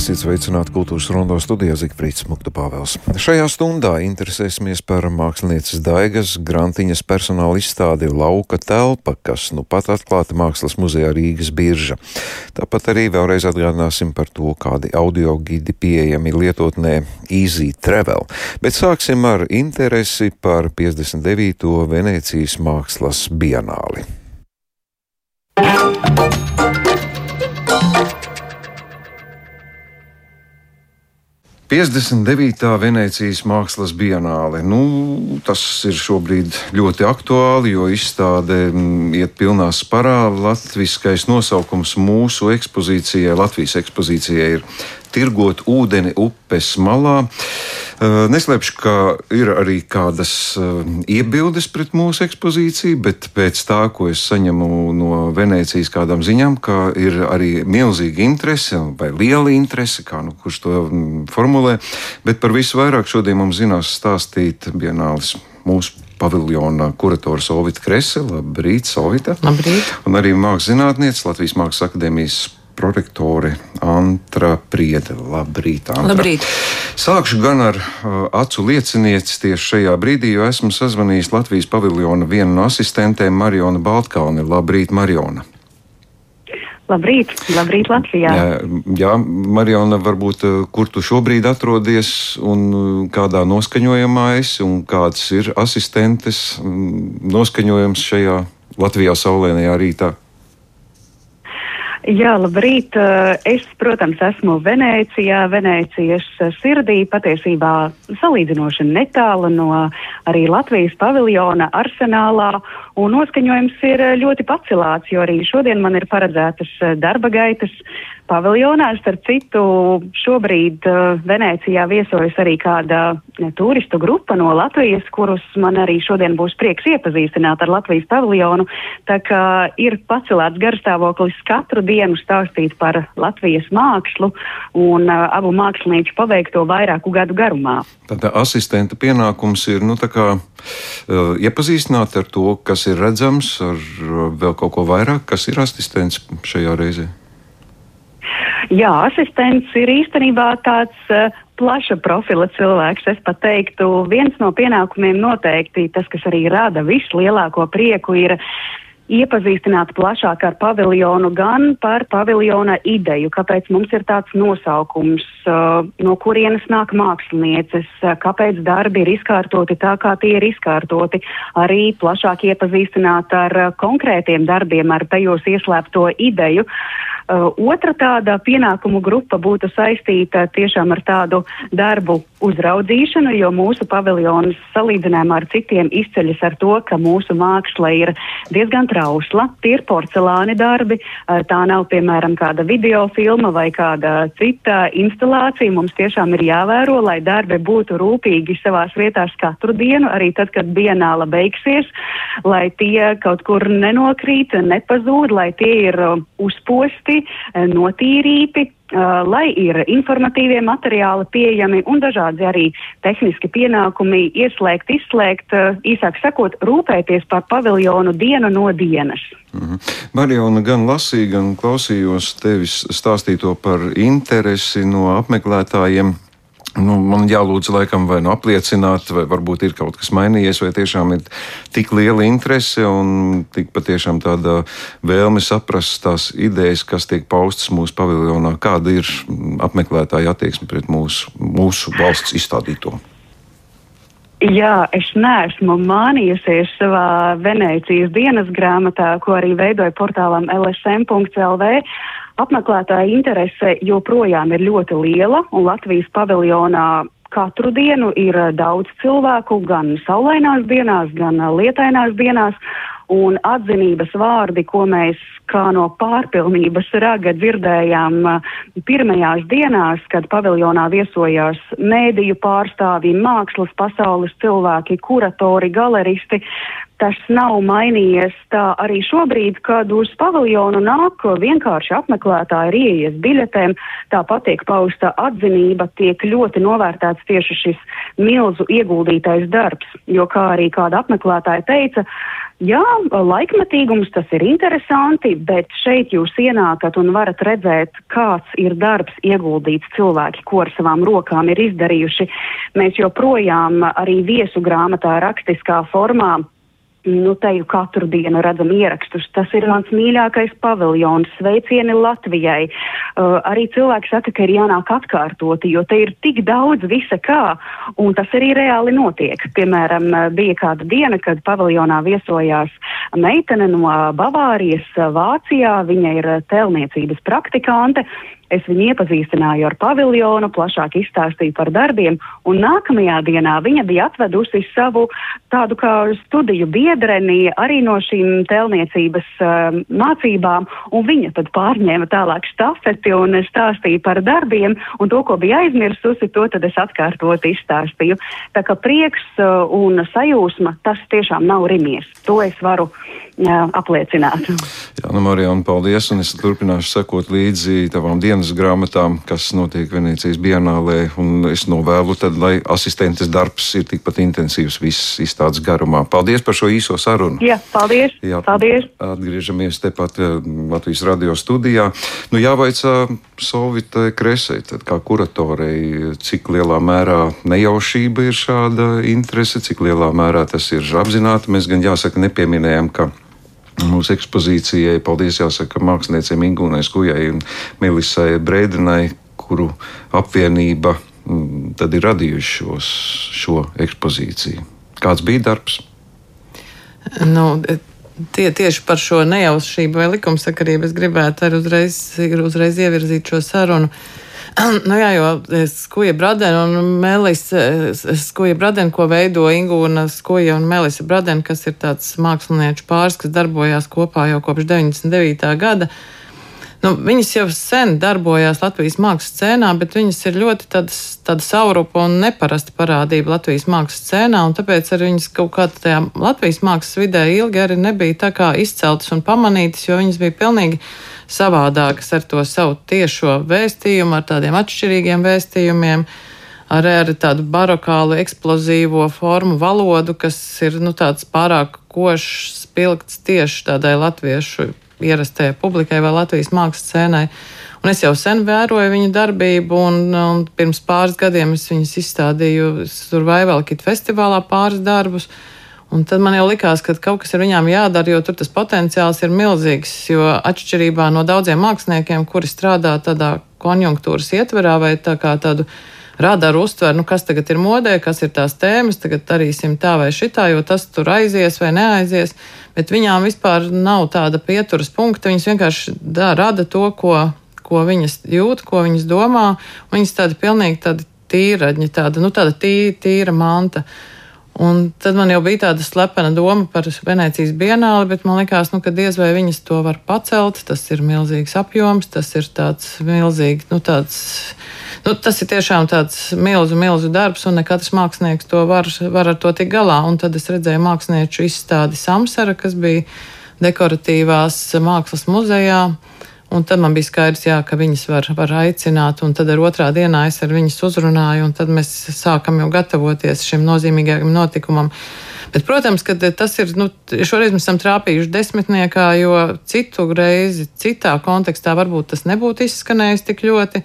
Esiet sveicināti kultūras rondo studijā Zikfrīds Mukta Pāvels. Šajā stundā interesēsimies par mākslinieces Daigas Grantiņas personāla izstādi Lauka telpa, kas nu pat atklāta Mākslas muzejā Rīgas birža. Tāpat arī vēlreiz atgādināsim par to, kādi audio gidi pieejami lietotnē Easy Travel. Bet sāksim ar interesi par 59. Venecijas mākslas bienāli. 59. Venecijas mākslas bienāle. Nu, tas ir šobrīd ļoti aktuāli, jo izstāde mm, iet pilnā sparā. Latviskais nosaukums mūsu ekspozīcijai, Latvijas ekspozīcijai ir tirgot ūdeni upes malā. Eh, neslēpšu, ka ir arī kādas eh, iebildes pret mūsu ekspozīciju, bet pēc tā, ko es saņemu no Venecijas kādām ziņām, ka ir arī milzīga interese vai liela interese, kā nu kurš to mm, formulē. Bet par visu vairāk šodien mums zinās stāstīt Bienālis mūsu paviljona kurators Ovita Krese. Labrīt, Ovita! Labrīt! Un arī mākslas zinātniece Latvijas Mākslas akadēmijas prorektore Antra Priede. Labrīt, Antra. Labrīt. Sākšu gan ar uh, acu liecinieci tieši šajā brīdī, jo esmu sazvanījis Latvijas paviljona vienu no asistentēm Marionu Baltkalni. Labrīt, Mariona! Labrīt, labrīt Latvijā. Jā, jā Marijona, varbūt uh, kur tu šobrīd atrodies un uh, kādā noskaņojumā esi un kāds ir asistentes mm, noskaņojums šajā Latvijā saulēnajā rītā? Jā, labrīt. Eh, es, protams, esmu Venecijā, Venecijas sirdī, patiesībā salīdzinoši netālu no arī Latvijas paviljona arsenālā, un noskaņojums ir ļoti pacelāts, jo arī šodien man ir paredzētas darba gaitas paviljonā. Starp citu, šobrīd uh, Venecijā viesojas arī kāda ne, turistu grupa no Latvijas, kurus man arī šodien būs prieks iepazīstināt ar Latvijas paviljonu. Tā kā ir pacelēts garstāvoklis katru dienu stāstīt par Latvijas mākslu un uh, abu mākslinieku paveikto vairāku gadu garumā. Tad asistenta pienākums ir nu, kā, uh, iepazīstināt ar to, kas ir redzams, ar uh, vēl kaut ko vairāk, kas ir asistents šajā reizē. Jā, asistents ir īstenībā tāds uh, plaša profila cilvēks. Es pat teiktu, viens no pienākumiem noteikti tas, kas arī rada vislielāko prieku, ir iepazīstināt plašāk ar paviljonu, gan par paviljona ideju, kāpēc mums ir tāds nosaukums, uh, no kurienes nāk mākslinieces, kāpēc darbi ir izkārtoti tā, kā tie ir izkārtoti, arī plašāk iepazīstināt ar uh, konkrētiem darbiem, ar tajos ieslēpto ideju. Uh, otra tāda pienākumu grupa būtu saistīta tiešām ar tādu darbu uzraudzīšanu, jo mūsu paviljons salīdzinājumā ar citiem izceļas ar to, ka mūsu māksla ir diezgan trausla, tie ir porcelāni darbi, tā nav piemēram kāda video filma vai kāda cita instalācija. Mums tiešām ir jāvēro, lai darbi būtu rūpīgi savās vietās katru dienu, arī tad, kad bienāla beigsies, lai tie kaut kur nenokrīt, nepazūd, lai tie ir uzposti notīrīti, lai ir informatīvie materiāli pieejami un dažādi arī tehniski pienākumi ieslēgt, izslēgt, uh, īsāk sakot, rūpēties par paviljonu dienu no dienas. -hmm. Mariona gan lasīja, gan klausījos tevis stāstīto par interesi no apmeklētājiem Nu, man jālūdz, laikam, vai nu apliecināt, vai varbūt ir kaut kas mainījies, vai tiešām ir tik liela interese un tik patiešām tāda vēlme saprast tās idejas, kas tiek paustas mūsu paviljonā. Kāda ir apmeklētāja attieksme pret mūsu, mūsu valsts izstādīto? Jā, es neesmu mānījusies savā Venecijas dienas grāmatā, ko arī veidoja portālam lsm.lv Apmeklētāja interese joprojām ir ļoti liela, un Latvijas paviljonā katru dienu ir eh, daudz cilvēku, gan saulainās dienās, gan eh, lietainās dienās, un atzinības vārdi, ko mēs kā no pārpilnības raga dzirdējām eh, pirmajās dienās, kad paviljonā viesojās mēdīju pārstāvji, mākslas pasaules cilvēki, kuratori, galeristi, tas nav mainījies. Tā arī šobrīd, kad uz paviljonu nāk vienkārši apmeklētāji ar ieejas biļetēm, tāpat tiek pausta atzinība, tiek ļoti novērtēts tieši šis milzu ieguldītais darbs, jo kā arī kāda apmeklētāja teica, Jā, laikmatīgums tas ir interesanti, bet šeit jūs ienākat un varat redzēt, kāds ir darbs ieguldīts. Cilvēki, ko ar savām rokām ir izdarījuši. Mēs joprojām arī viesu grāmatā rakstiskā formā Nu, te jau katru dienu redzam ierakstus. Tas ir mans mīļākais paviljons, sveicieni Latvijai. Uh, arī cilvēki saka, ka ir jānāk atkārtoti, jo te ir tik daudz visa kā, un tas arī reāli notiek. Piemēram, uh, bija kāda diena, kad paviljonā viesojās meitene no Bavārijas uh, Vācijā. Viņa ir uh, telniecības praktikante. Es viņu iepazīstināju ar paviljonu, plašāk izstāstīju par darbiem, un nākamajā dienā viņa bija atvedusi savu tādu kā studiju biedreni arī no šīm telniecības uh, mācībām, un viņa tad pārņēma tālāk stafeti un stāstīja par darbiem, un to, ko bija aizmirsusi, to tad es atkārtot izstāstīju. Tā kā prieks uh, un sajūsma, tas tiešām nav rimies. To es varu jā, apliecināt. Jā, nu, Marijāna, paldies, un es turpināšu sekot līdzi tavām dienas grāmatām, kas notiek Venecijas bienālē, un es novēlu tad, lai asistentes darbs ir tikpat intensīvs viss izstādes garumā. Paldies par šo īso sarunu. Jā, paldies. Jā, paldies. Atgriežamies tepat eh, Latvijas radio studijā. Nu, jāvaicā Solvitai Kresei, tad kā kuratorei, cik lielā mērā nejaušība ir šāda interese, cik lielā mērā tas ir apzināti. Mēs gan jāsaka nepieminējam, ka Mūsu ekspozīcijai paldies jāsaka māksliniecei Ingūnai Skujai un Melisai Brēdenai, kuru apvienība mm, tad ir radījuši šos, šo ekspozīciju. Kāds bija darbs? Nu, tie, tieši par šo nejaušību vai likumsakarību es gribētu arī uzreiz, uzreiz ievirzīt šo sarunu. Uh, nu jā, jo skuja Bradena un Melisa, skuja Bradena, ko veido Ingūna skuja un Melisa Bradena, kas ir tāds mākslinieču pāris, kas darbojās kopā jau kopš 99. gada. Nu, viņas jau sen darbojās Latvijas mākslas scēnā, bet viņas ir ļoti tādas, tāda saurupa un neparasta parādība Latvijas mākslas scēnā, un tāpēc arī viņas kaut kā tajā Latvijas mākslas vidē ilgi arī nebija tā kā izceltas un pamanītas, jo viņas bija pilnīgi savādākas ar to savu tiešo vēstījumu, ar tādiem atšķirīgiem vēstījumiem, ar, ar tādu barokālu, eksplozīvo formu valodu, kas ir nu, tāds pārāk košs, spilgts tieši tādai latviešu ierastajai publikai vai Latvijas mākslas scēnai. Un es jau sen vēroju viņu darbību, un, un pirms pāris gadiem es viņus izstādīju Survival-Kit festivālā pāris darbus. Un tad man jau likās, ka kaut kas ar viņām jādara, jo tur tas potenciāls ir milzīgs. Jo atšķirībā no daudziem māksliniekiem, kuri strādā tādā konjunktūras ietverā vai tā kā tādu radaru uztver, nu, kas tagad ir modē, kas ir tās tēmas, tagad darīsim tā vai šitā, jo tas tur aizies vai neaizies. Bet viņām vispār nav tāda pieturas punkta. Viņas vienkārši da, rada to, ko, ko viņas jūt, ko viņas domā. Viņas tāda pilnīgi tāda tīraņa, tāda, nu, tāda tī, tīra manta. Un tad man jau bija tāda slepena doma par Venecijas bienāli, bet man liekas, nu, ka diez vai viņas to var pacelt. Tas ir milzīgs apjoms, tas ir tāds milzīgs, nu, tāds, nu, tas ir tiešām tāds milzu, milzu darbs, un ne katrs mākslinieks to var, var ar to tik galā. Un tad es redzēju mākslinieču izstādi Samsara, kas bija dekoratīvās mākslas muzejā. Un tad man bija skaidrs, jā, ka viņas var, var aicināt, un tad ar otrā dienā es ar viņas uzrunāju, un tad mēs sākam jau gatavoties šim nozīmīgākam notikumam. Bet, protams, ka tas ir, nu, šoreiz mēs esam trāpījuši desmitniekā, jo citu reizi, citā kontekstā varbūt tas nebūtu izskanējis tik ļoti.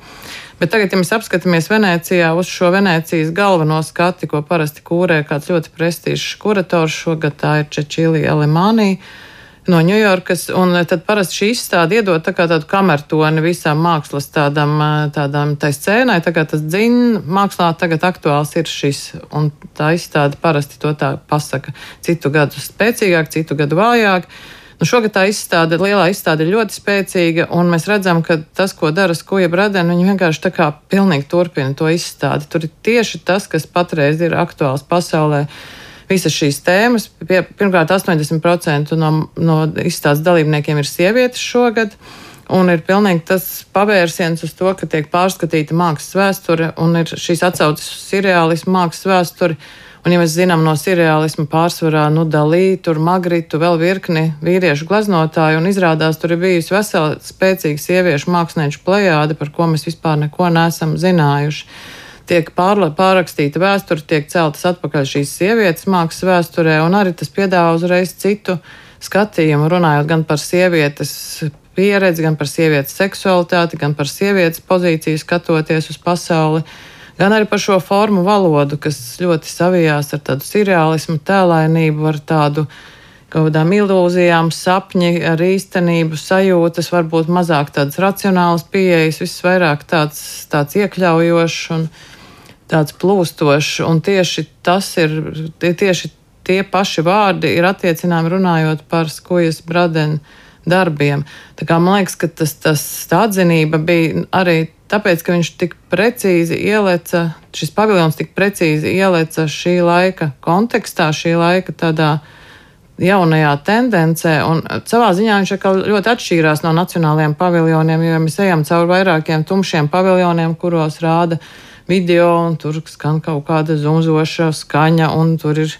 Bet tagad, ja mēs apskatāmies Venecijā uz šo Venecijas galveno skati, ko parasti kūrē kāds ļoti prestižs kurators, šogad tā ir Čečīlija Alemānija no Ņujorkas. Tad parasti šī izstāde iedod tā tādu kamertoni visām mākslas tādam, tādām tai scēnai. Tā kā tas dzina, mākslā tagad aktuāls ir šis. Un tā izstāde parasti to tā pasaka. Citu gadu spēcīgāk, citu gadu vājāk. Nu, šogad tā izstāde, lielā izstāde ir ļoti spēcīga, un mēs redzam, ka tas, ko dara Skuja Bradena, viņi vienkārši tā kā pilnīgi turpina to izstādi. Tur ir tieši tas, kas patreiz ir aktuāls pasaulē visas šīs tēmas. Pirmkārt, 80% no, no izstādes dalībniekiem ir sievietes šogad. Un ir pilnīgi tas pavērsiens uz to, ka tiek pārskatīta mākslas vēsture un ir šīs atsauces uz seriālismu mākslas vēsturi. Un, ja mēs zinām no seriālisma pārsvarā, nu, Dalī, tur Magritu, vēl virkni vīriešu gleznotāju, un izrādās tur ir bijusi vesela spēcīga sieviešu mākslinieku plejāde, par ko mēs vispār neko neesam zinājuši. Tiek pārla, pārrakstīta vēsture, tiek celtas atpakaļ šīs sievietes mākslas vēsturē, un arī tas piedāvā uzreiz citu skatījumu, runājot gan par sievietes pieredzi, gan par sievietes seksualitāti, gan par sievietes pozīciju skatoties uz pasauli, gan arī par šo formu valodu, kas ļoti savijās ar tādu seriālismu, tēlainību, ar tādu kaut kādām ilūzijām, sapņi ar īstenību, sajūtas, varbūt mazāk tādas racionālas pieejas, viss vairāk tāds, tāds iekļaujošs un tāds plūstošs. Un tieši tas ir, tie, tieši tie paši vārdi ir attiecināmi runājot par skojas bradenu darbiem. Tā kā man liekas, ka tas, tas atzinība bija arī tāpēc, ka viņš tik precīzi ieleca, šis paviljons tik precīzi ieleca šī laika kontekstā, šī laika tādā jaunajā tendencē, un savā ziņā viņš ļoti atšķīrās no nacionālajiem paviljoniem, jo mēs ejam cauri vairākiem tumšiem paviljoniem, kuros rāda video, un tur skan kaut kāda zumzoša skaņa, un tur ir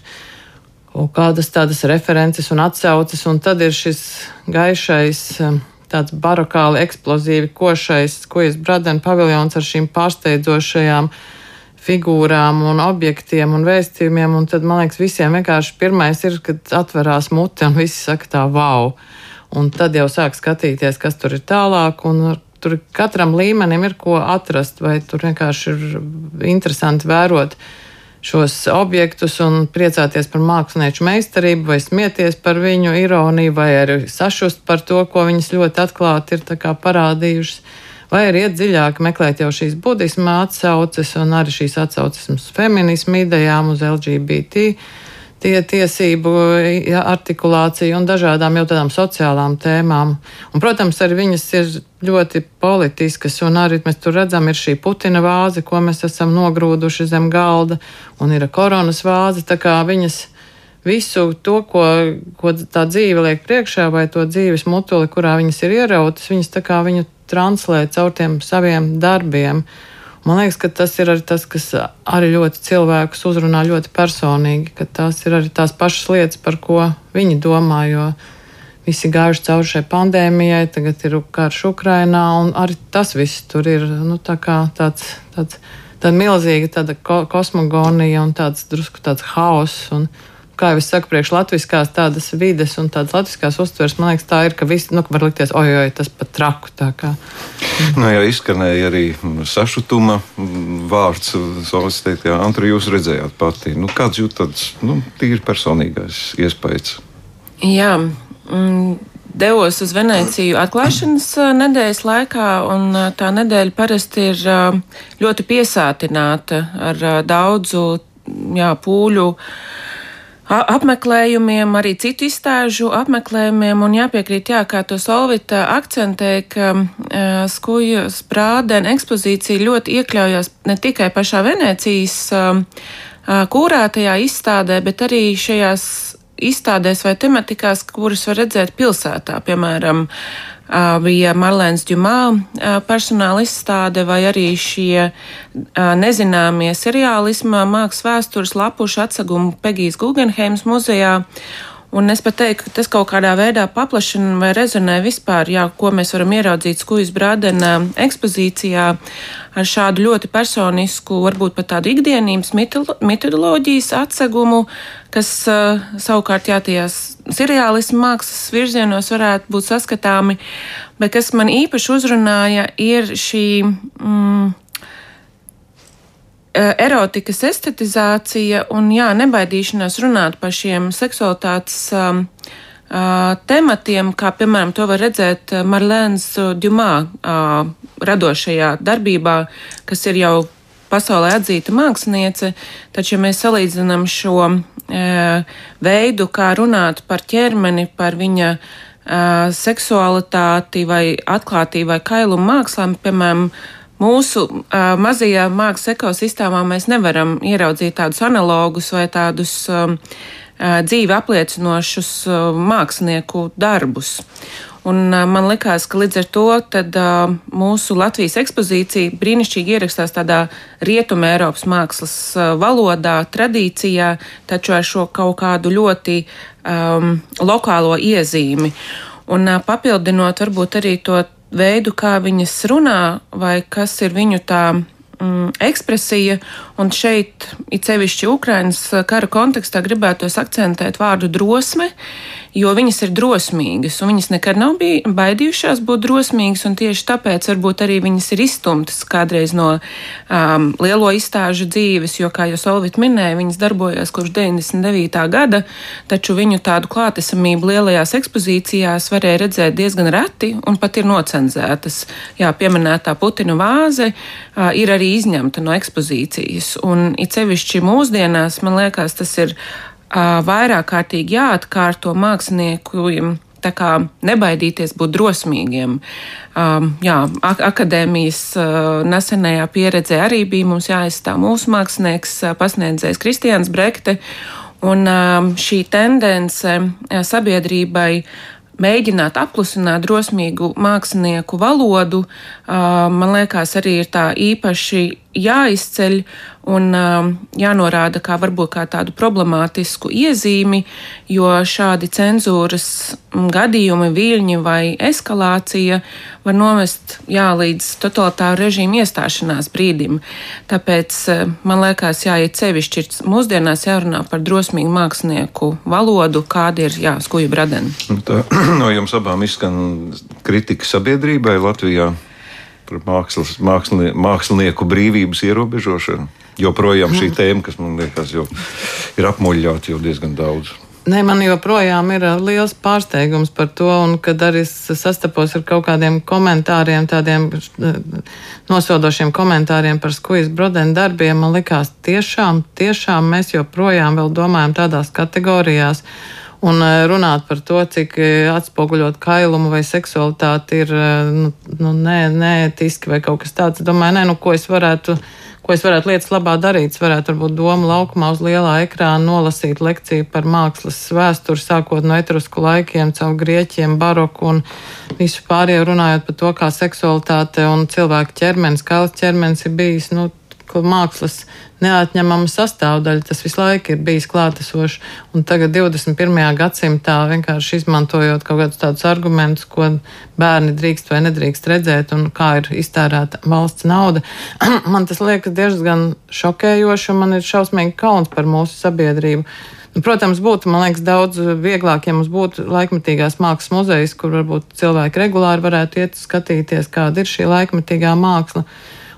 kaut kādas tādas references un atsauces, un tad ir šis gaišais, um, tāds barokāli eksplozīvi košais, kojas Bradena paviljons ar šīm pārsteidzošajām figūrām un objektiem un vēstījumiem, un tad, man liekas, visiem vienkārši pirmais ir, kad atverās mute un visi saka tā, wow! Un tad jau sāk skatīties, kas tur ir tālāk, un tur katram līmenim ir ko atrast, vai tur vienkārši ir interesanti vērot šos objektus un priecāties par mākslinieču meistarību, vai smieties par viņu ironiju, vai arī sašust par to, ko viņas ļoti atklāti ir parādījušas. Vai arī iet dziļāk, meklēt jau šīs budisma atsauces un arī šīs atsauces uz feminismu idejām, uz LGBT tie tiesību ja, artikulācija un dažādām jau tādām sociālām tēmām. Un, protams, arī viņas ir ļoti politiskas, un arī mēs tur redzam, ir šī Putina vāze, ko mēs esam nogrūduši zem galda, un ir koronas vāze, tā kā viņas visu to, ko, ko tā dzīve liek priekšā, vai to dzīves mutuli, kurā viņas ir ierautas, viņas tā kā viņu translē caur tiem saviem darbiem. Man liekas, ka tas ir arī tas, kas arī ļoti cilvēkus uzrunā ļoti personīgi, ka tās ir arī tās pašas lietas, par ko viņi domā. Jo visi gājuši cauri šai pandēmijai, tagad ir karš Ukrainā, un arī tas viss tur ir nu, tā tāds, tāds, tāda milzīga tāda ko kosmogonija un tāds drusku tāds haoss. Kā jau es saku, priekš latviskās tādas vides un tādas latviskās uztveres, man liekas, tā ir, ka viss, nu, var likties, oi, oi, tas pat traku. Tā kā. Nu, jau izskanēja arī sašutuma vārds, savas teikt, jā, Antru, jūs redzējāt pati. Nu, kāds jūt tāds, nu, tīri personīgais iespējas? Jā. Mm devos uz Venēciju atklāšanas nedēļas laikā, un tā nedēļa parasti ir ļoti piesātināta ar daudzu jā, pūļu apmeklējumiem, arī citu izstāžu apmeklējumiem, un jāpiekrīt, jā, kā to Solvita akcentē, ka uh, skujas prādena ekspozīcija ļoti iekļaujās ne tikai pašā Venēcijas uh, kūrētajā izstādē, bet arī šajās izstādēs vai tematikās, kuras var redzēt pilsētā, piemēram, uh, bija Marlēns Džumā personāla izstāde vai arī šie nezināmie seriālisma mākslas vēstures lapušu atsegumi Pegijas Guggenheims muzejā. Un es pat teiktu, ka tas kaut kādā veidā paplašina vai rezonē vispār, jā, ko mēs varam ieraudzīt Skujas Brādena ekspozīcijā ar šādu ļoti personisku, varbūt pat tādu ikdienības mitoloģijas atsegumu, kas uh, savukārt jā, tajās seriālismu mākslas virzienos varētu būt saskatāmi, bet kas man īpaši uzrunāja, ir šī. Mm, erotikas estetizācija un jā, nebaidīšanās runāt par šiem seksualitātes um, uh, tematiem, kā piemēram to var redzēt Marlēnas Djumā uh, radošajā darbībā, kas ir jau pasaulē atzīta māksliniece, taču, ja mēs salīdzinām šo uh, veidu, kā runāt par ķermeni, par viņa uh, seksualitāti vai atklātību vai kailumu mākslām, piemēram, Mūsu uh, mazajā mākslas ekosistēmā mēs nevaram ieraudzīt tādus analogus vai tādus um, uh, dzīvi apliecinošus uh, mākslinieku darbus. Un, uh, man liekas, ka līdz ar to tad, uh, mūsu Latvijas ekspozīcija brīnišķīgi ierakstās tādā rietumē Eiropas mākslas uh, valodā, tradīcijā, taču ar šo kaut kādu ļoti um, lokālo iezīmi. Un papildinot varbūt arī to veidu, kā viņas runā, vai kas ir viņu tā mm, ekspresija, un šeit, it sevišķi Ukrainas kara kontekstā, gribētos akcentēt vārdu drosme, jo viņas ir drosmīgas, un viņas nekad nav baidījušās būt drosmīgas, un tieši tāpēc varbūt arī viņas ir izstumtas kādreiz no um, lielo izstāžu dzīves, jo, kā jau Solvit minēja, viņas darbojās kopš 99. gada, taču viņu tādu klātesamību lielajās ekspozīcijās varēja redzēt diezgan reti, un pat ir nocenzētas. Jā, pieminētā Putina vāze uh, ir arī izņemta no ekspozīcijas, un it sevišķi mūsdienās, man liekas, tas ir vairāk kārtīgi jāatkārto māksliniekiem. Tā kā nebaidīties būt drosmīgiem. Um, jā, ak akadēmijas uh, nesenajā pieredzē arī bija mums jāizstāv mūsu mākslinieks, uh, pasniedzējs Kristians Brekte. Un um, šī tendence uh, sabiedrībai mēģināt apklusināt drosmīgu mākslinieku valodu, man liekas, arī ir tā īpaši jāizceļ un jānorāda kā varbūt kā tādu problemātisku iezīmi, jo šādi cenzūras gadījumi, viļņi vai eskalācija var novest jā, līdz totalitāru režīmu iestāšanās brīdim. Tāpēc man liekas, jāiet sevišķi mūsdienās jārunā par drosmīgu mākslinieku valodu, kāda ir jā, skuju bradeni. Nu, tā, no jums abām izskan kritika sabiedrībai Latvijā par mākslas, mākslie, mākslinieku brīvības ierobežošanu. Joprojām šī mhm. tēma, kas man liekas, jau ir apmuļāta jau diezgan daudz. Nē, man joprojām ir uh, liels pārsteigums par to, un kad arī sastapos ar kaut kādiem komentāriem, tādiem uh, nosodošiem komentāriem par skujas brodenu darbiem, man likās, tiešām, tiešām mēs joprojām vēl domājam tādās kategorijās. Un uh, runāt par to, cik atspoguļot kailumu vai seksualitāti ir nu, nu, neētiski vai kaut kas tāds. Domāju, nē, nu, ko es varētu ko es varētu lietas labā darīt. Es varētu varbūt domu laukumā uz lielā ekrāna nolasīt lekciju par mākslas vēsturi, sākot no etrusku laikiem, caur grieķiem, baroku un visu pārējo runājot par to, kā seksualitāte un cilvēka ķermenis, kā ķermenis ir bijis. Nu, mākslas neatņemama sastāvdaļa. Tas visu laiku ir bijis klātesošs. Un tagad, 21. gadsimtā, vienkārši izmantojot kaut kādus tādus argumentus, ko bērni drīkst vai nedrīkst redzēt, un kā ir iztērēta valsts nauda, man tas liekas diezgan šokējoši, un man ir šausmīgi kauns par mūsu sabiedrību. Protams, būtu liekas, daudz vieglāk, ja mums būtu laikmatīgās mākslas muzejs, kur varbūt cilvēki regulāri varētu iet skatīties, kāda ir šī laikmatīgā māksla.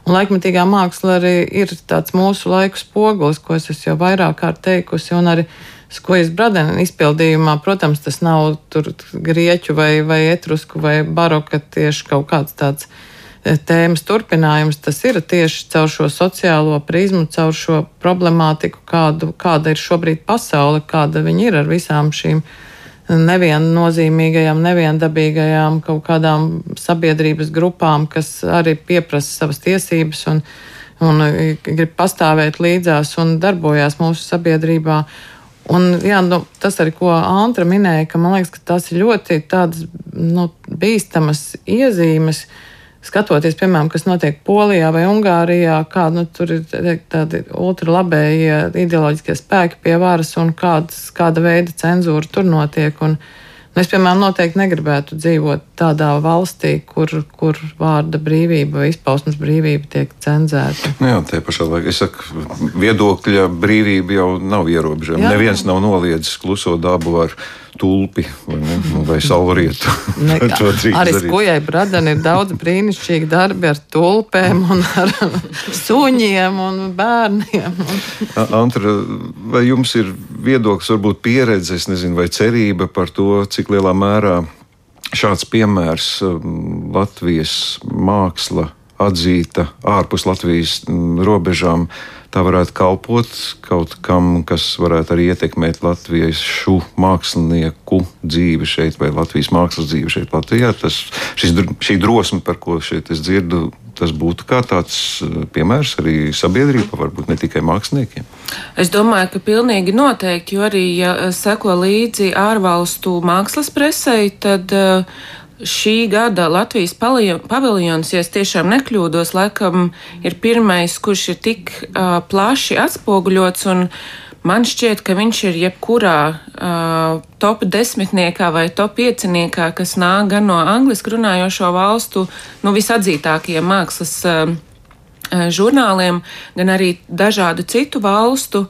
Laikmatīgā māksla arī ir tāds mūsu laiku spogulis, ko es jau vairāk kārt teikusi, un arī skojas bradena izpildījumā, protams, tas nav tur grieķu vai, vai etrusku vai baroka tieši kaut kāds tāds e, tēmas turpinājums. Tas ir tieši caur šo sociālo prizmu, caur šo problemātiku, kādu, kāda ir šobrīd pasaule, kāda viņa ir ar visām šīm neviennozīmīgajām, neviendabīgajām kaut kādām sabiedrības grupām, kas arī pieprasa savas tiesības un, un grib pastāvēt līdzās un darbojās mūsu sabiedrībā. Un, jā, nu, tas arī, ko Antra minēja, ka man liekas, ka tas ir ļoti tādas, nu, bīstamas iezīmes, uh, skatoties, piemēram, kas notiek Polijā vai Ungārijā, kāda nu, tur ir tādi ultralabējie ideoloģiskie spēki pie varas un kāds, kāda veida cenzūra tur notiek. Un, nu, es, piemēram, noteikti negribētu dzīvot tādā valstī, kur, kur vārda brīvība vai izpausmes brīvība tiek cenzēta. Nu jā, tie pašā laikā es saku, viedokļa brīvība jau nav ierobežama. Neviens nav noliedzis kluso dabu. Var tulpi vai, ne, nu, vai salrietu. arī skujai bradani ir daudz brīnišķīgi darbi ar tulpēm un ar suņiem un bērniem. Antra, vai jums ir viedoklis, varbūt pieredze, nezinu, vai cerība par to, cik lielā mērā šāds piemērs um, Latvijas māksla atzīta ārpus Latvijas robežām tā varētu kalpot kaut kam, kas varētu arī ietekmēt latviešu mākslinieku dzīvi šeit, vai Latvijas mākslas dzīvi šeit, Latvijā. Tas, šis, šī drosme, par ko šeit es dzirdu, tas būtu kā tāds eh, piemērs arī sabiedrībai, varbūt ne tikai māksliniekiem. Es domāju, ka pilnīgi noteikti, jo arī, ja seko līdzi ārvalstu mākslas presei, tad uh, šī gada Latvijas paviljons, ja es tiešām nekļūdos, laikam ir pirmais, kurš ir tik uh, plaši atspoguļots. Man šķiet, ka viņš ir jebkurā uh, top desmitniekā vai top pieciniekā, kas nāk gan no angliski runājošo valstu, nu, visatzītākajiem mākslas uh, žurnāliem, gan arī dažādu citu valstu.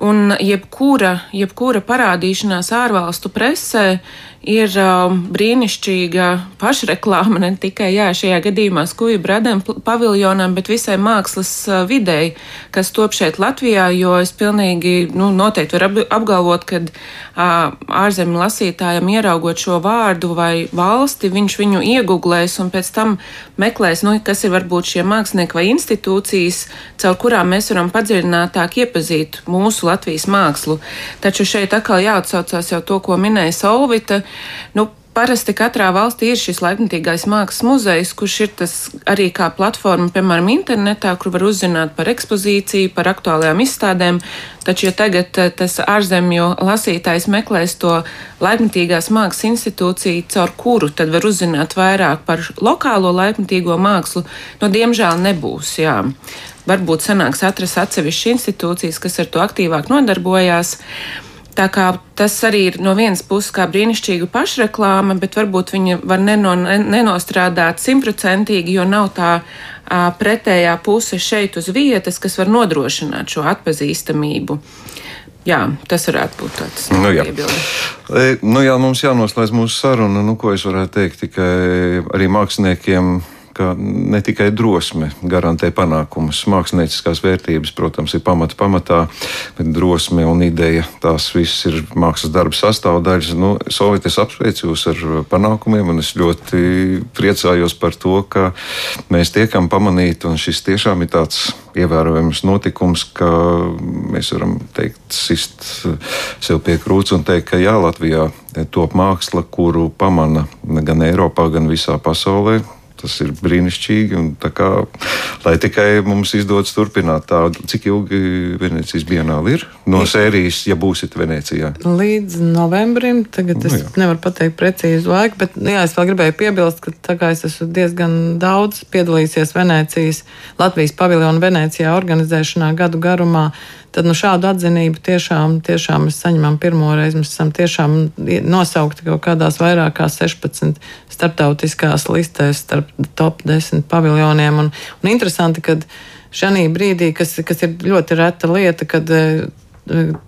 Un jebkura, jebkura parādīšanās ārvalstu presē ir um, brīnišķīga pašreklāma ne tikai jā, šajā gadījumā skuju bradam paviljonam, bet visai mākslas uh, videi, kas top šeit Latvijā, jo es pilnīgi nu, noteikti varu apgalvot, ka uh, ārzemju lasītājiem ieraugot šo vārdu vai valsti, viņš viņu iegooglēs un pēc tam meklēs, nu, kas ir varbūt šie mākslinieki vai institūcijas, caur kurām mēs varam padziļinātāk iepazīt mūsu Latvijas mākslu. Taču šeit atkal jāatsaucās jau to, ko minēja Solvita Nu, Parasti katrā valstī ir šis laikmatīgais mākslas muzejs, kurš ir tas arī kā platforma, piemēram, internetā, kur var uzzināt par ekspozīciju, par aktuālajām izstādēm. Taču, ja tagad eh, tas ārzemju lasītājs meklēs to laikmatīgās mākslas institūciju, caur kuru tad var uzzināt vairāk par lokālo laikmatīgo mākslu, no diemžēl nebūs. Jā. Varbūt sanāks atrast atsevišķas institūcijas, kas ar to aktīvāk nodarbojās. Tā kā tas arī ir no vienas puses kā brīnišķīga pašreklāma, bet varbūt viņa var neno, nenostrādāt simtprocentīgi, jo nav tā a, pretējā puse šeit uz vietas, kas var nodrošināt šo atpazīstamību. Jā, tas varētu būt tāds nu, jā. E, nu, jā, mums jānoslēdz mūsu saruna. Nu, ko es varētu teikt tikai arī māksliniekiem? Ka ne tikai drosme garantē panākumus. Mākslinieckās vērtības, protams, ir pamata pamatā, bet drosme un ideja tās visas ir mākslas darba sastāvdaļas. Nu, Solīt, es apsveicu jūs ar panākumiem, un es ļoti priecājos par to, ka mēs tiekam pamanīti, un šis tiešām ir tāds ievērojams notikums, ka mēs varam teikt, sist sev pie krūts un teikt, ka jā, Latvijā top māksla, kuru pamana gan Eiropā, gan visā pasaulē Tas ir brīnišķīgi. Kā, lai tikai mums izdodas turpināt tādu, cik ilgi Venecijas dienāli ir no sērijas, ja būsiet Venecijā. Līdz novembrim. Tagad es nu, nevaru pateikt precīzu laiku, bet jā, es vēl gribēju piebilst, ka tā kā es esmu diezgan daudz piedalījies Venecijas, Latvijas paviljonu Venecijā organizēšanā gadu garumā tad nu, šādu atzinību tiešām, tiešām mēs saņemam pirmo reizi. Mēs esam tiešām nosaukti kaut kādās vairāk kā 16 starptautiskās listēs starp top 10 paviljoniem. Un, un interesanti, ka šī brīdī, kas, kas ir ļoti reta lieta, kad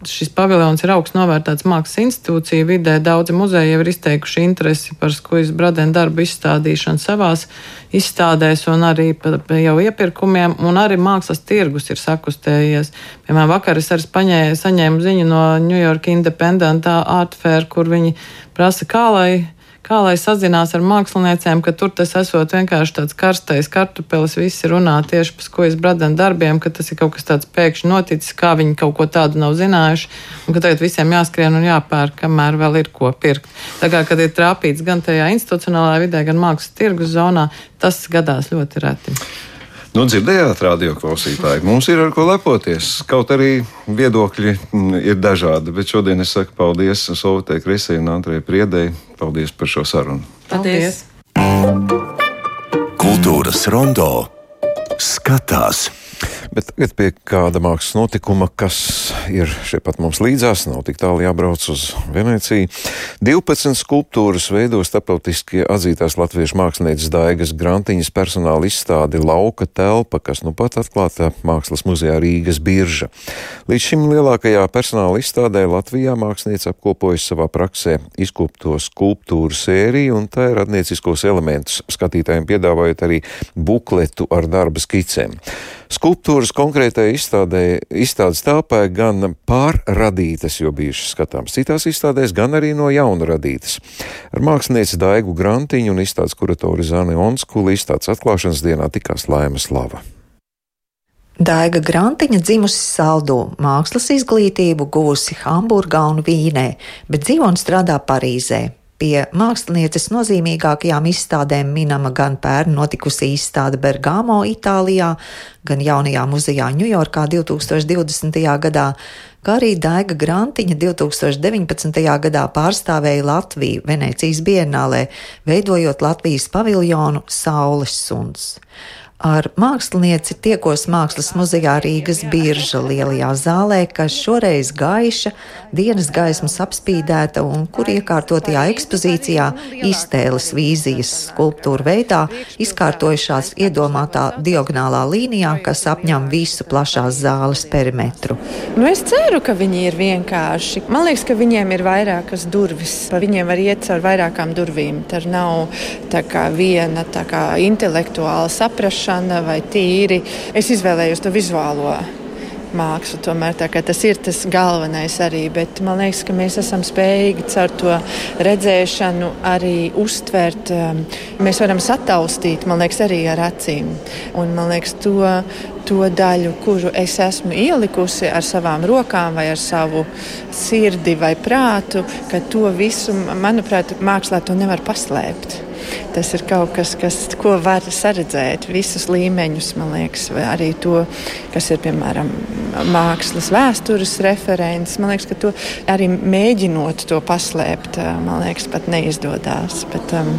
šis paviljons ir augsts novērtēts mākslas institūcija vidē. Daudzi muzeji jau ir izteikuši interesi par skujas bradēnu darbu izstādīšanu savās izstādēs un arī jau iepirkumiem, un arī mākslas tirgus ir sakustējies. Piemēram, vakar es arī paņēmu, saņēmu ziņu no New York Independent Art Fair, kur viņi prasa, kā lai kā lai sazinās ar māksliniecēm, ka tur tas esot vienkārši tāds karstais kartupelis, visi runā tieši par skojas bradenu darbiem, ka tas ir kaut kas tāds pēkšņi noticis, kā viņi kaut ko tādu nav zinājuši, un ka tagad visiem jāskrien un jāpērk, kamēr vēl ir ko pirkt. Tā kā, kad ir trāpīts gan tajā institucionālajā vidē, gan mākslas tirgus zonā, tas gadās ļoti reti. Nu, dzirdējāt, radio klausītāji, mums ir ar ko lepoties. Kaut arī viedokļi mm, ir dažādi, bet šodien es saku paldies Sovjetē Krisē un Antrai Priedēji. Paldies par šo sarunu. Paldies! Kultūras rondo skatās. Bet tagad pie kāda mākslas notikuma, kas ir šeit mums līdzās, nav tik tālu jābrauc uz Veneciju. 12 skulptūras veido starptautiski atzītās latviešu mākslinieces Daigas Grantiņas personāla izstādi Lauka telpa, kas nu pat atklāta Mākslas muzejā Rīgas birža. Līdz šim lielākajā personāla izstādē Latvijā mākslinieca apkopojas savā praksē izkopto skulptūru sēriju un tā ir radnieciskos elementus, skatītājiem piedāvājot arī bukletu ar darba skicēm. Skulptūras konkrētajai izstādē, izstādes telpā gan pārradītas, jo bijušas skatāms citās izstādēs, gan arī no jauna radītas. Ar mākslinieci Daigu Grantiņu un izstādes kuratori Zani Onskuli izstādes atklāšanas dienā tikās Laimas Lava. Daiga Grantiņa dzimusi Saldū, mākslas izglītību guvusi Hamburgā un Vīnē, bet dzīvo un strādā Parīzē. Pie mākslinieces nozīmīgākajām izstādēm minama gan pērn notikusi izstāde Bergamo, Itālijā, gan jaunajā muzejā Ņujorkā 2020. gadā, kā arī Daiga Grantiņa 2019. gadā pārstāvēja Latviju Venecijas bienālē, veidojot Latvijas paviljonu Saules suns. Ar mākslinieci tiekos Mākslas muzejā Rīgas birža lielajā zālē, kas šoreiz gaiša, dienas gaismas apspīdēta un kur iekārtotajā ekspozīcijā iztēles vīzijas skulptūra veidā izkārtojušās iedomātā diagonālā līnijā kas apņem visu plašās zāles perimetru. Nu, es ceru, ka viņi ir vienkārši. Man liekas, ka viņiem ir vairākas durvis. Viņiem var iet caur vairākām durvīm. Tur nav kā viena kā intelektuāla saprašana vai tīri. Es izvēlējos to vizuālo mākslu. Tomēr tas ir tas galvenais arī. Bet man liekas, ka mēs esam spējīgi caur to redzēšanu arī uztvert. Um, mēs varam sataustīt, man liekas, arī ar acīm. Un man liekas, to, to daļu, kuru es esmu ielikusi ar savām rokām, vai ar savu sirdi vai prātu, ka to visu, manuprāt, mākslā to nevar paslēpt. Tas ir kaut kas, kas, ko var saredzēt visus līmeņus, man liekas, arī to, kas ir piemēram mākslas vēstures referents. Man liekas, ka to arī mēģinot to paslēpt, man liekas, pat neizdodas. Bet, um,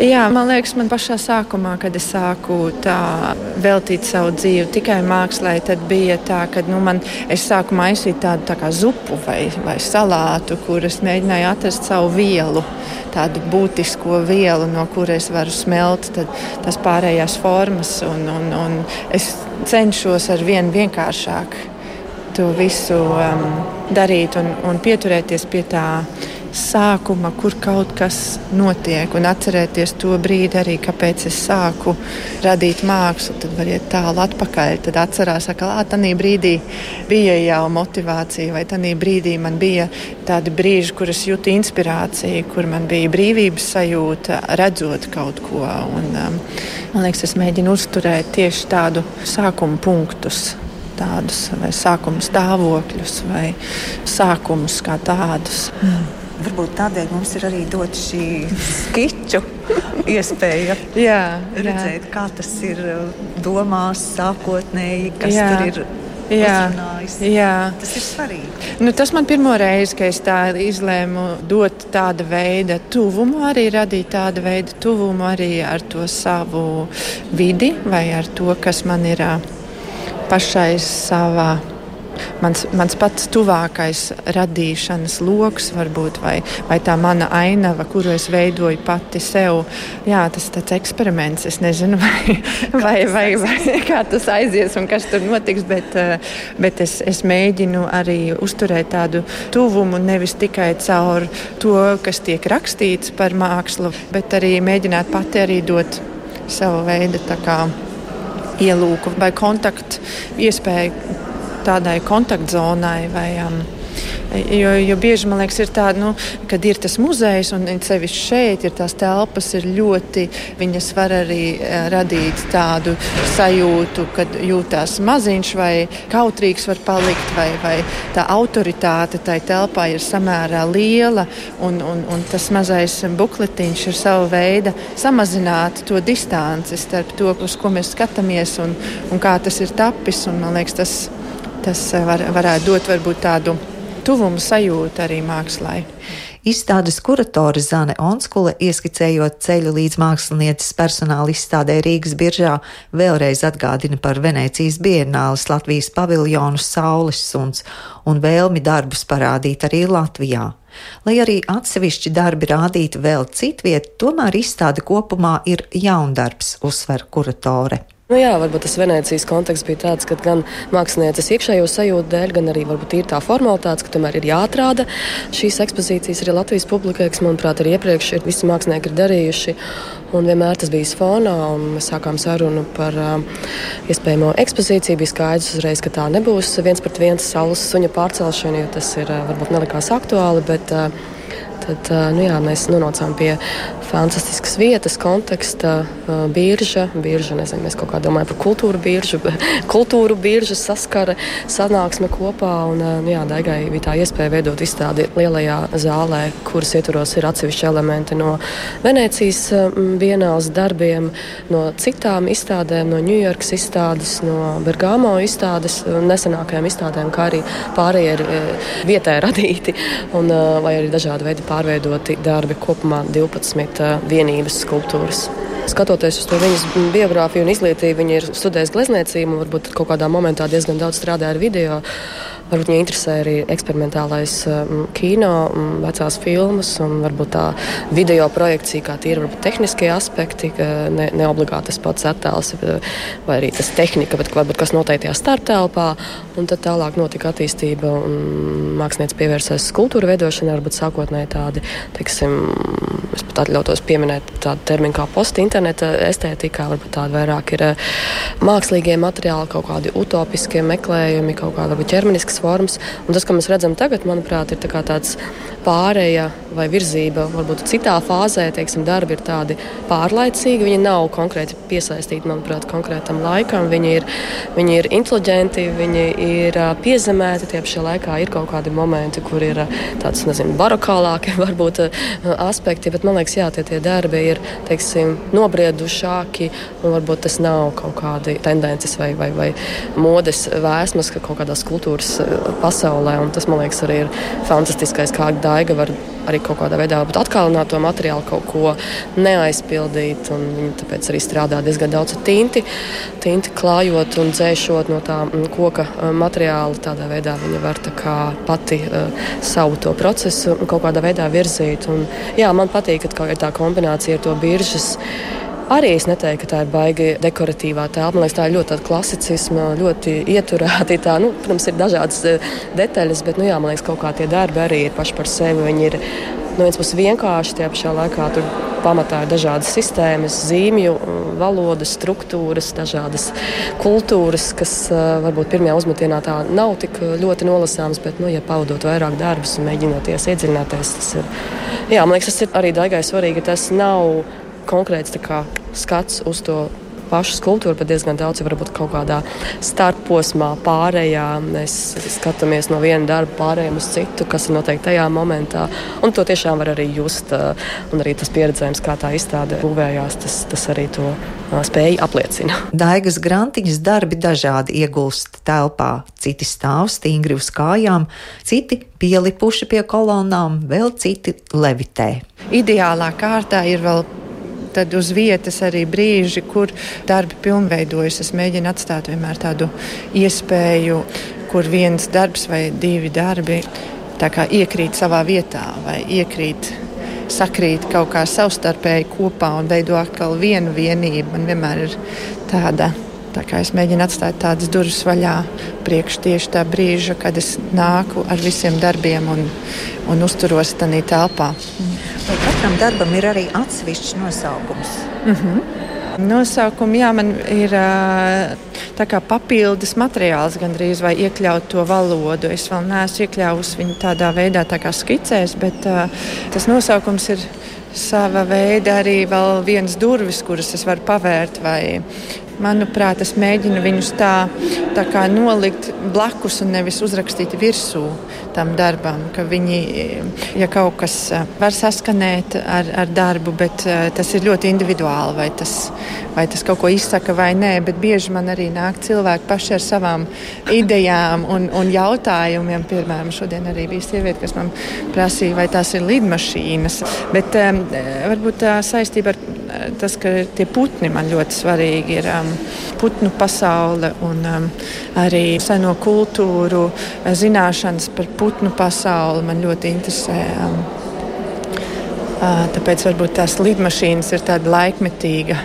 Jā, man liekas, man pašā sākumā, kad es sāku tā veltīt savu dzīvi tikai mākslā, tad bija tā, ka nu, man, es sāku maisīt tādu tā kā zupu vai, vai salātu, kur es mēģināju atrast savu vielu, tādu būtisko vielu, no kuras varu smelt tās pārējās formas. Un, un, un es cenšos ar vien vienkāršāk to visu um, darīt un, un pieturēties pie tā sākuma, kur kaut kas notiek, un atcerēties to brīdi arī, kāpēc es sāku radīt mākslu. Tad var iet tālu atpakaļ, tad atcerās, ka tādā brīdī bija jau motivācija, vai tādā brīdī man bija tādi brīži, kur es jūtu inspirāciju, kur man bija brīvības sajūta, redzot kaut ko. Un, um, man liekas, es mēģinu uzturēt tieši tādu sākuma punktus tādus vai sākuma stāvokļus vai sākumus kā tādus. Mm. Varbūt tādēļ mums ir arī dot šī skiču iespēja jā, redzēt, jā. kā tas ir uh, domās sākotnēji, kas jā. tur ir. Jā, jā. Tas ir svarīgi. Nu, tas man pirmo reizi, kad es tā izlēmu dot tāda veida tuvumu, arī radīt tāda veida tuvumu arī ar to savu vidi vai ar to, kas man ir pašai savā mans, mans pats tuvākais radīšanas lokus, varbūt, vai, vai tā mana ainava, kuru es veidoju pati sev. Jā, tas ir tāds eksperiments. Es nezinu, vai, vai, vai, vai kā tas aizies un kas tur notiks, bet, eh, bet es, es mēģinu arī uzturēt tādu tuvumu nevis tikai caur to, kas tiek rakstīts par mākslu, bet arī mēģināt pati arī dot savu veidu ielūku vai kontaktu iespēju tādai kontaktzonai vai um, Jo, jo bieži man liekas, ir tāda, nu, kad ir tas muzejs un sevišķi šeit ir tās telpas, ir ļoti, viņas var arī eh, radīt tādu sajūtu, kad jūtās maziņš vai kautrīgs var palikt, vai, vai tā autoritāte tai telpā ir samērā liela, un, un, un tas mazais bukletiņš ir sava veida samazināt to distanci starp to, uz ko mēs skatāmies un, un kā tas ir tapis. Un, man liekas, tas tas eh, var, varētu dot varbūt tādu tuvumu sajūtu arī mākslai. Izstādes kuratore Zane Onskule, ieskicējot ceļu līdz mākslinieces personāla izstādē Rīgas biržā, vēlreiz atgādina par Venecijas bienāles Latvijas paviljonu Saules suns un vēlmi darbus parādīt arī Latvijā. Lai arī atsevišķi darbi rādīti vēl citviet, tomēr izstāde kopumā ir jaundarbs, uzsver kuratore. Nu jā, varbūt tas Venecijas konteksts bija tāds, ka gan mākslinieces iekšējo sajūtu dēļ, gan arī varbūt ir tā formalitāte, ka tomēr ir jāatrāda šīs ekspozīcijas arī Latvijas publikai, kas, manuprāt, arī iepriekš ir visi mākslinieki ir darījuši. Un vienmēr tas bija fonā, un mēs sākām sarunu par uh, iespējamo ekspozīciju. Bija skaidrs uzreiz, ka tā nebūs viens pret viens saules suņa pārcelšana, jo tas ir uh, varbūt nelikās aktuāli. Bet, uh, Tad nu jā, mēs nonācām pie fantastiskas vietas, konteksta, birža. birža nezinu, mēs kaut kā domājam par kultūru biržu, kultūru biržu saskara, sanāksme kopā. Un, nu jā, Daigai bija tā iespēja veidot izstādi lielajā zālē, kuras ietvaros ir atsevišķi elementi no Venecijas vienāls darbiem, no citām izstādēm, no Ņujorkas izstādes, no Bergamo izstādes, nesenākajām izstādēm, kā arī pārējie ir vietē radīti un vai arī dažādi veidi pārveidoti darbi, kopumā 12 uh, vienības skulptūras. Skatoties uz to viņas biogrāfiju un izglītību, viņa ir studējusi glezniecību un varbūt kaut kādā momentā diezgan daudz strādāja ar video. Varbūt viņu interesē arī eksperimentālais um, kino, um, vecās filmas un varbūt tā video projekcija, kā tie ir tehniskie aspekti, ne, ne obligāti tas pats attēls vai arī tas tehnika, bet varbūt kas noteiktajā starptelpā. Un tad tālāk notika attīstība un mākslinieks pievērsās kultūra veidošanai, varbūt sākotnēji tādi, teiksim, es pat atļautos pieminēt tādu terminu kā post-interneta estētikā, varbūt tādi vairāk ir eh, mākslīgie materiāli, kaut kādi utopiskie meklējumi, kaut kāda varbūt ķermeniskas formas. Un tas, ko mēs redzam tagad, manuprāt, ir tā tāds pārēja vai virzība, varbūt citā fāzē, teiksim, darbi ir tādi pārlaicīgi. Viņi nav konkrēti piesaistīti, manuprāt, konkrētam laikam. Viņi ir, viņi ir inteliģenti, viņi ir piezemēti. Tie pašā laikā ir kaut kādi momenti, kur ir tāds, nezinu, barokālāki varbūt aspekti, bet man liekas, jā, tie, tie darbi ir, teiksim, nobriedušāki un varbūt tas nav kaut kādi tendences vai, vai, vai modes vēsmas ka kaut kādās kultūras pasaulē. Tas, man liekas, arī ir fantastiskais, kā Daiga var arī kaut kādā veidā atkārtot to materiālu, kaut ko neaizpildīt. Viņi tāpēc arī strādā diezgan daudz ar tinti, tinti klājot un dzēšot no tā mm, koka mm, materiāla. Tādā veidā viņa var pati uh, savu to procesu kaut kādā veidā virzīt. Un, jā, man patīk, ka ir tā kombinācija ar to biržas arī es neteiktu, ka tā ir baigi dekoratīvā telpa. Man liekas, tā ir ļoti klasicisma, ļoti ieturēta. Tā, nu, protams, ir dažādas eh, detaļas, bet nu, jā, man liekas, kaut kā tie darbi arī ir paši par sevi. Viņi ir no vienas puses vienkārši, tajā pašā laikā tur pamatā ir dažādas sistēmas, zīmju, valodas, struktūras, dažādas kultūras, kas eh, varbūt pirmajā uzmetienā tā nav tik ļoti nolasāmas, bet, nu, ja pavadot vairāk darbus un mēģinoties iedziļināties, tas ir. Jā, man liekas, tas ir arī daigai svarīgi. Tas nav konkrēts kā, skats uz to pašu skulptūru, bet diezgan daudz ir varbūt kaut kādā starposmā, pārējā. Mēs skatāmies no viena darba pārējiem uz citu, kas ir noteikti tajā momentā. Un to tiešām var arī just. Un arī tas pieredzējums, kā tā izstāde būvējās, tas, tas arī to spēju apliecina. Daigas grantiņas darbi dažādi iegulst telpā. Citi stāv stingri uz kājām, citi pielipuši pie kolonnām, vēl citi levitē. Ideālā kārtā ir vēl tad uz vietas arī brīži, kur darbi pilnveidojas. Es mēģinu atstāt vienmēr tādu iespēju, kur viens darbs vai divi darbi iekrīt savā vietā vai iekrīt. Sakrīt kaut kā savstarpēji kopā un veido atkal vienu vienību. Man vienmēr ir tāda Tā kā es mēģinu atstāt tādas durvis vaļā priekš tieši tā brīža, kad es nāku ar visiem darbiem un, un uzturos tajā telpā. Vai katram darbam ir arī atsevišķs nosaukums? Mm -hmm. Nosaukumi, jā, man ir papildus materiāls, gandrīz vai iekļaut to valodu. Es vēl neesmu iekļāvusi viņu tādā veidā, tā kā skicēs, bet uh, tas nosaukums ir sava veida arī viens durvis, kuras es varu pavērt. Vai, manuprāt, es mēģinu viņus tā, tā kā nolikt blakus un nevis uzrakstīt virsū tam darbam. Ka viņi, ja kaut kas eh, var saskanēt ar, ar darbu, bet eh, tas ir ļoti individuāli, vai tas, vai tas kaut ko izsaka vai nē. Bet bieži man arī nāk cilvēki paši ar savām idejām un, un jautājumiem. Piemēram, šodien arī bija sieviete, kas man prasīja, vai tās ir lidmašīnas. Bet um, varbūt tā saistība ar tas, ka tie putni man ļoti svarīgi ir um, putnu pasaule un um, arī seno kultūru zināšanas par putnu pasauli man ļoti interesē. Um, uh, Tāpēc varbūt tās lidmašīnas ir tāda laikmetīga,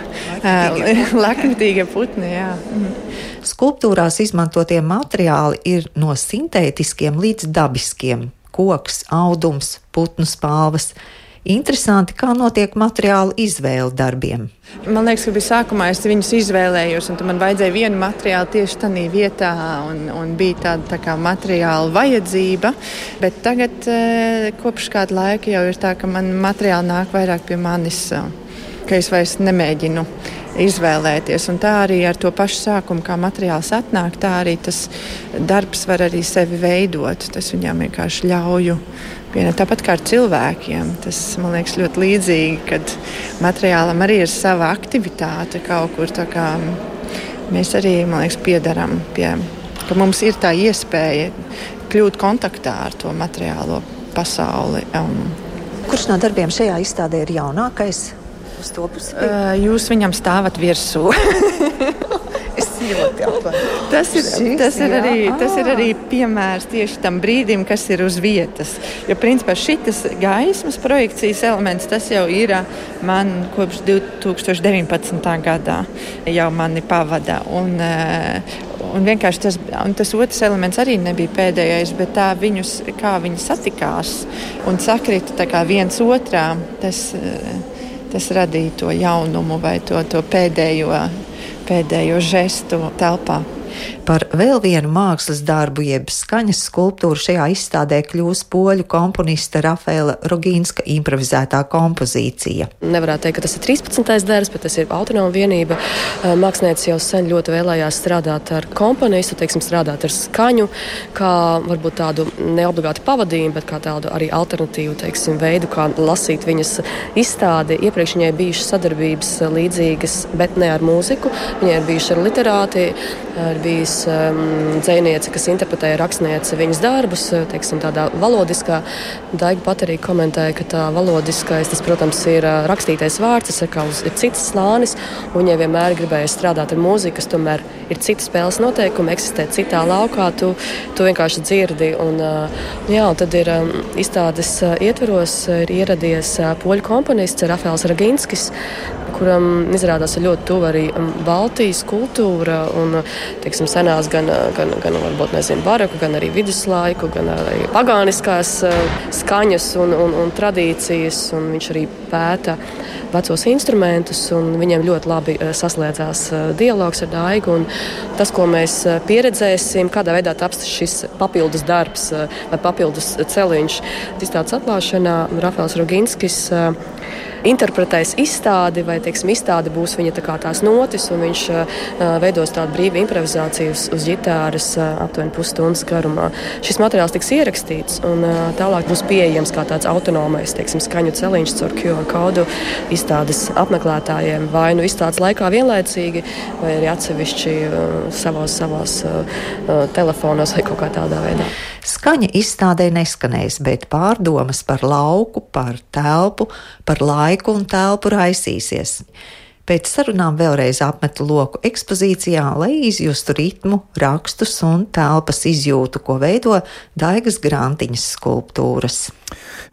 laikmetīga, laikmetīga putni. Jā. Mhm. Skulptūrās izmantotie materiāli ir no sintētiskiem līdz dabiskiem - koks, audums, putnu spāvas. Interesanti, kā notiek materiālu izvēle darbiem. Man liekas, ka bija sākumā es viņus izvēlējos, un man vajadzēja vienu materiālu tieši tādā vietā, un, un bija tāda tā kā materiāla vajadzība. Bet tagad, eh, kopš kāda laika, jau ir tā, ka man materiāli nāk vairāk pie manis, ka es vairs nemēģinu izvēlēties. Un tā arī ar to pašu sākumu, kā materiāls atnāk, tā arī tas darbs var arī sevi veidot. Tas viņam vienkārši ļauj piena. Tāpat kā ar cilvēkiem, tas man liekas ļoti līdzīgi, kad materiālam arī ir sava aktivitāte kaut kur. Mēs arī, man liekas, piedaram pie, ka mums ir tā iespēja kļūt kontaktā ar to materiālo pasauli. Um, Kurš no darbiem šajā izstādē ir jaunākais? Uh, jūs viņam stāvat virsū. ļoti tas, ir, tas, ir arī, tas ir arī piemērs tieši tam brīdim, kas ir uz vietas. Jo principā šis gaismas projekcijas elements jau ir man kopš 2019. gadā jau mani pavada. Un, Un vienkārši tas, un tas otrs elements arī nebija pēdējais, bet tā viņus, kā viņi satikās un sakrita viens otrā, tas, tas radīja to jaunumu vai to, to pēdējo, pēdējo žestu telpā. Par vēl vienu mākslas darbu, jeb skaņas skulptūru šajā izstādē kļūs poļu komponista Rafaela Rogīnska improvizētā kompozīcija. Nevarētu teikt, ka tas ir 13. darbs, bet tas ir autonoma vienība. Mākslinieci jau sen ļoti vēlējās strādāt ar komponistu, teiksim, strādāt ar skaņu, kā varbūt tādu neobligātu pavadījumu, bet kā tādu arī alternatīvu teiksim, veidu, kā lasīt viņas izstādi. Iepriekš viņai bijušas sadarbības līdzīgas, bet ne ar mūziku. Viņai ir bijuši ar literāti, ir bijis um, dzēniece, kas interpretēja rakstniece viņas darbus, uh, teiksim, tādā valodiskā. Daiga pat arī komentēja, ka tā valodiskais, tas, protams, ir uh, rakstītais vārds, tas atkal ir cits slānis, un viņai vienmēr gribēja strādāt ar mūziku, kas tomēr ir cita spēles noteikumi, eksistē citā laukā, tu, tu vienkārši dzirdi. Un, uh, jā, un tad ir um, izstādes ietveros ir ieradies poļu komponists Rafaels Raginskis, kuram izrādās ļoti tuva arī um, Baltijas kultūra un teiksim, senās, gan, gan, gan varbūt, nezinu, baroku, gan arī viduslaiku, gan arī pagāniskās uh, skaņas un, un, un tradīcijas. Un viņš arī pēta vecos instrumentus, un viņiem ļoti labi uh, saslēdzās dialogs ar Daigu. Tas, ko mēs pieredzēsim, kādā veidā taps šis papildus darbs vai papildus celiņš, izstādes atklāšanā Rafāls Roginskis interpretēs izstādi, vai teiksim, izstāde būs viņa tā tās notis, un viņš uh, veidos tādu brīvu improvizāciju uz, uz ģitāras uh, aptuveni pusstundas garumā. Šis materiāls tiks ierakstīts, un tālāk būs pieejams kā tāds autonomais teiksim, skaņu celiņš caur QR kodu izstādes apmeklētājiem, vai nu izstādes laikā vienlaicīgi, vai arī atsevišķi savos, savos telefonos vai kaut kā tādā veidā. Skaņa izstādē neskanēs, bet pārdomas par lauku, par telpu, par laiku un telpu raisīsies. Pēc sarunām vēlreiz apmetu loku ekspozīcijā, lai izjustu ritmu, rakstus un telpas izjūtu, ko veido Daigas Grantiņas skulptūras.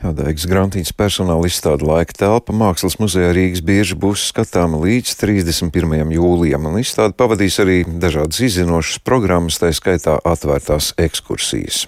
Jā, Daigas Grantiņas personāla izstāde laika telpa Mākslas muzejā Rīgas bieži būs skatāma līdz 31. jūlijam, un izstāde pavadīs arī dažādas izzinošas programmas, tā skaitā atvērtās ekskursijas.